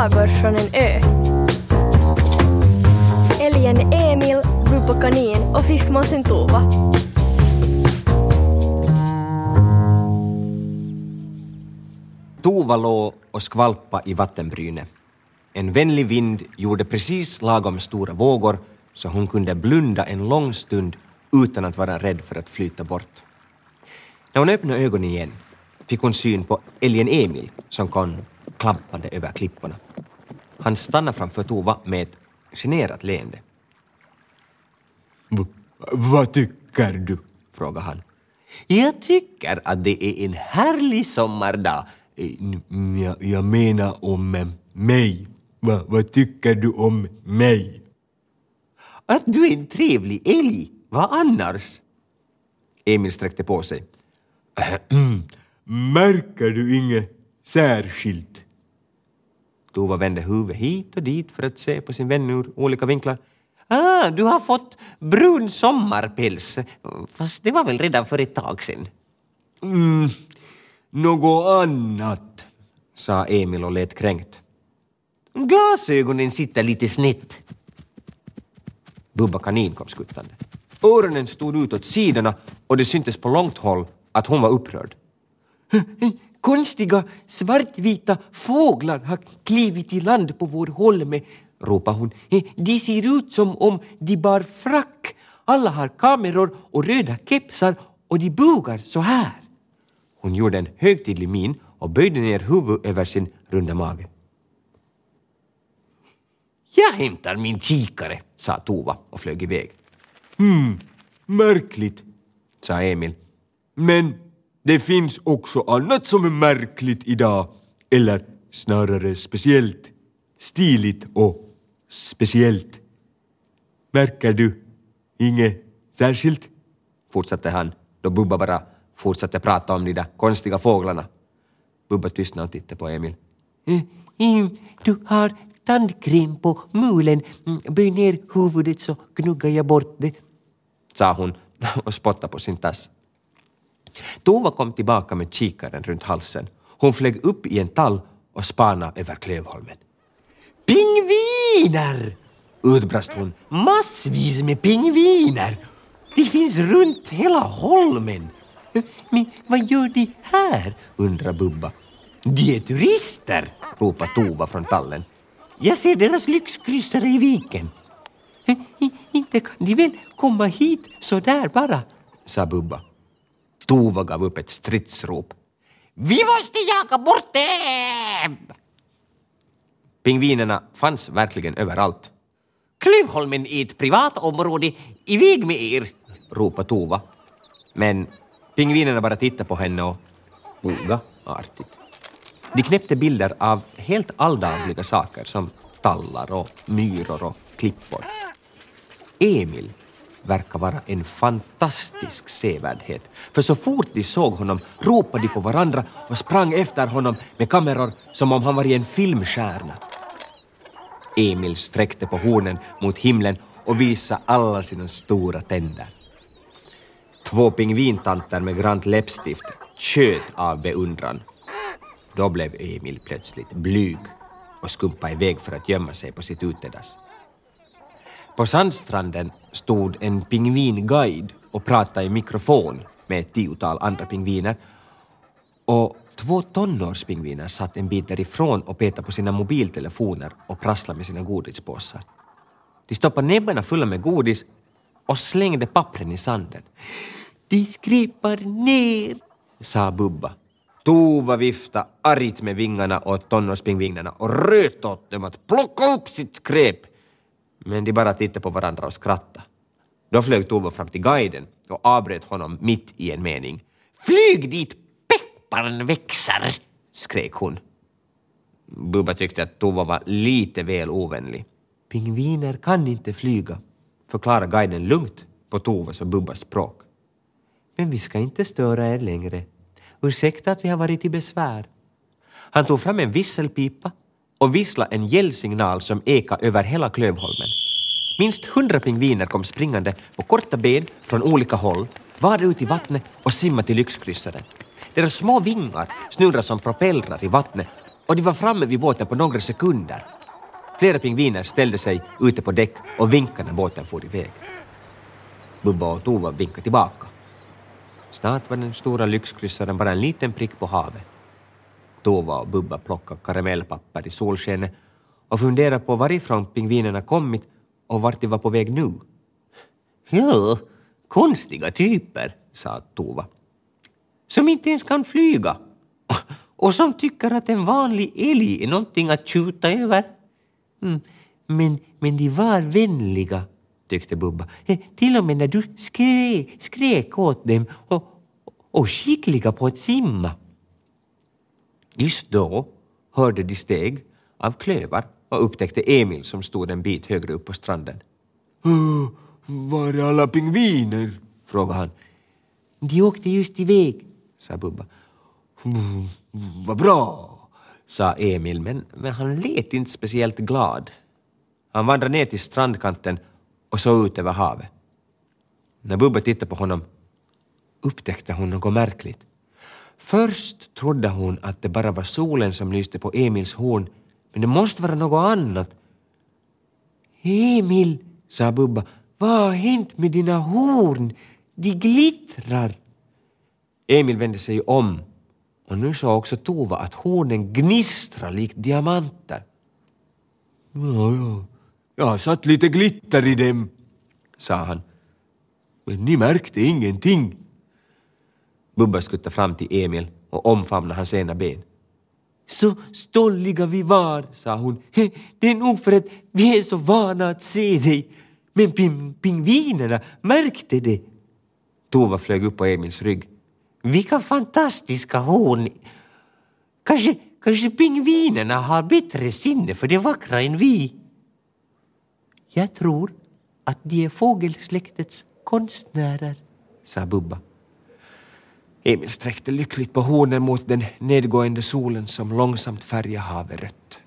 sagor från en ö. Älgen Emil, Bubba Kanin och fiskmåsen Tova. Tova låg och skvalpa i vattenbrynet. En vänlig vind gjorde precis lagom stora vågor så hon kunde blunda en lång stund utan att vara rädd för att flyta bort. När hon öppnade ögonen igen fick hon syn på älgen Emil som kom klampande över klipporna. Han stannade framför Tova med ett generat leende. Vad tycker du? frågade han. Jag tycker att det är en härlig sommardag. Jag, jag menar om eh, mig. Va, vad tycker du om mig? Att du är en trevlig älg. Vad annars? Emil sträckte på sig. Märker du inget särskilt? Tova vände huvudet hit och dit för att se på sin vän ur olika vinklar. Ah, du har fått brun sommarpäls. Fast det var väl redan för ett tag sedan? Mm, något annat, sa Emil och lät kränkt. Glasögonen sitter lite snett. Bubba kanin kom skuttande. Öronen stod ut åt sidorna och det syntes på långt håll att hon var upprörd. Konstiga svartvita fåglar har klivit i land på vår holme, ropade hon. Eh, de ser ut som om de bar frack. Alla har kameror och röda kepsar och de bugar så här. Hon gjorde en högtidlig min och böjde ner huvudet över sin runda mage. Jag hämtar min kikare, sa Tova och flög iväg. Hmm, märkligt, sa Emil. Men det finns också annat som är märkligt idag, eller snarare speciellt, stiligt och speciellt. Märker du inget särskilt? fortsatte han då Bubba bara fortsatte prata om de där konstiga fåglarna. Bubba tystnade och tittade på Emil. Du har tandkräm på mulen. Böj ner huvudet så gnuggar jag bort det, sa hon och spottade på sin tass. Tova kom tillbaka med kikaren runt halsen. Hon flög upp i en tall och spanade över Klövholmen. Pingviner! utbrast hon. Massvis med pingviner! Det finns runt hela holmen. Men vad gör de här? undrar Bubba. De är turister, ropar Tova från tallen. Jag ser deras lyxkryssare i viken. Inte kan de väl komma hit så där bara, sa Bubba. Tova gav upp ett stridsrop. Vi måste jaga bort dem! Pingvinerna fanns verkligen överallt. Klyvholmen är ett privat område, iväg med er! ropade Tova. Men pingvinerna bara tittade på henne och buga artigt. De knäppte bilder av helt alldagliga saker som tallar och myror och klippor. Emil verkar vara en fantastisk sevärdhet. För så fort de såg honom ropade de på varandra och sprang efter honom med kameror som om han var en filmstjärna. Emil sträckte på hornen mot himlen och visade alla sina stora tänder. Två pingvintanter med grant läppstift tjöt av beundran. Då blev Emil plötsligt blyg och skumpade iväg för att gömma sig på sitt utedass. På sandstranden stod en pingvinguide och pratade i mikrofon med ett tiotal andra pingviner och två tonårspingviner satt en bit därifrån och petade på sina mobiltelefoner och prasslade med sina godispåsar. De stoppade näbbarna fulla med godis och slängde pappren i sanden. De skräpar ner, sa Bubba. Tova viftade argt med vingarna åt tonårspingvinerna och röt åt dem att plocka upp sitt skräp men de bara tittade på varandra och skrattade. Då flög Tova fram till guiden och avbröt honom mitt i en mening. Flyg dit pepparn växer! skrek hon. Bubba tyckte att Tova var lite väl ovänlig. Pingviner kan inte flyga, förklarade guiden lugnt på Tovas och Bubbas språk. Men vi ska inte störa er längre. Ursäkta att vi har varit i besvär. Han tog fram en visselpipa och vissla en gällsignal som eka över hela Klövholmen. Minst hundra pingviner kom springande på korta ben från olika håll, var ut i vattnet och simmade till lyxkryssaren. Deras små vingar snurrade som propellrar i vattnet och de var framme vid båten på några sekunder. Flera pingviner ställde sig ute på däck och vinkade när båten for iväg. Bubba och Tova vinkade tillbaka. Snart var den stora lyxkryssaren bara en liten prick på havet. Tova och Bubba plockade karamellpapper i solskenet och funderade på varifrån pingvinerna kommit och vart de var på väg nu. Ja, konstiga typer, sa Tova. Som inte ens kan flyga och som tycker att en vanlig älg är någonting att tjuta över. Mm, men, men de var vänliga, tyckte Bubba. Eh, till och med när du skrek, skrek åt dem och, och skickliga på att simma. Just då hörde de steg av klövar och upptäckte Emil som stod en bit högre upp på stranden. Var är alla pingviner? frågade han. De åkte just iväg, sa Bubba. Mm, vad bra, sa Emil, men, men han lät inte speciellt glad. Han vandrade ner till strandkanten och såg ut över havet. När Bubba tittade på honom upptäckte hon något märkligt. Först trodde hon att det bara var solen som lyste på Emils horn, men det måste vara något annat. Emil, sa Bubba, vad har hänt med dina horn? De glittrar. Emil vände sig om och nu såg också Tova att hornen gnistrade likt diamanter. Ja, ja, jag har satt lite glitter i dem, sa han. Men ni märkte ingenting. Bubba skuttade fram till Emil och omfamnade hans ena ben. Så stolliga vi var, sa hon. Det är nog för att vi är så vana att se dig. Men ping pingvinerna märkte det. Tova flög upp på Emils rygg. Vilka fantastiska horn! Kanske, kanske pingvinerna har bättre sinne för det vackra än vi. Jag tror att de är fågelsläktets konstnärer, sa Bubba. Emil sträckte lyckligt på hornen mot den nedgående solen som långsamt färgade havet rött.